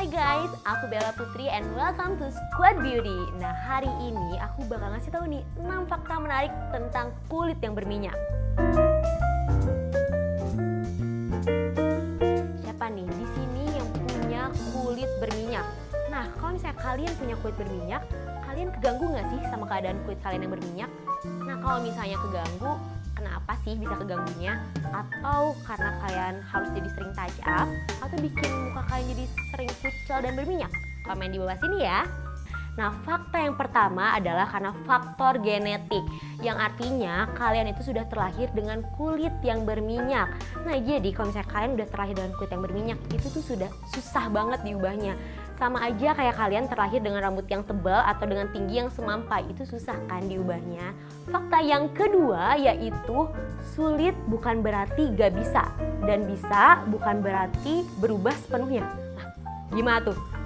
Hai guys, aku Bella Putri and welcome to Squad Beauty. Nah hari ini aku bakal ngasih tahu nih 6 fakta menarik tentang kulit yang berminyak. Siapa nih di sini yang punya kulit berminyak? Nah kalau misalnya kalian punya kulit berminyak, kalian keganggu nggak sih sama keadaan kulit kalian yang berminyak? Nah kalau misalnya keganggu, kenapa sih bisa keganggunya? Atau karena kalian harus jadi sering touch up? Atau bikin muka kalian jadi sering pucal dan berminyak? Komen di bawah sini ya. Nah, fakta yang pertama adalah karena faktor genetik, yang artinya kalian itu sudah terlahir dengan kulit yang berminyak. Nah, jadi kalau misalnya kalian udah terlahir dengan kulit yang berminyak, itu tuh sudah susah banget diubahnya. Sama aja kayak kalian terlahir dengan rambut yang tebal atau dengan tinggi yang semampai, itu susah kan diubahnya. Fakta yang kedua yaitu sulit bukan berarti gak bisa, dan bisa bukan berarti berubah sepenuhnya. Nah, gimana tuh?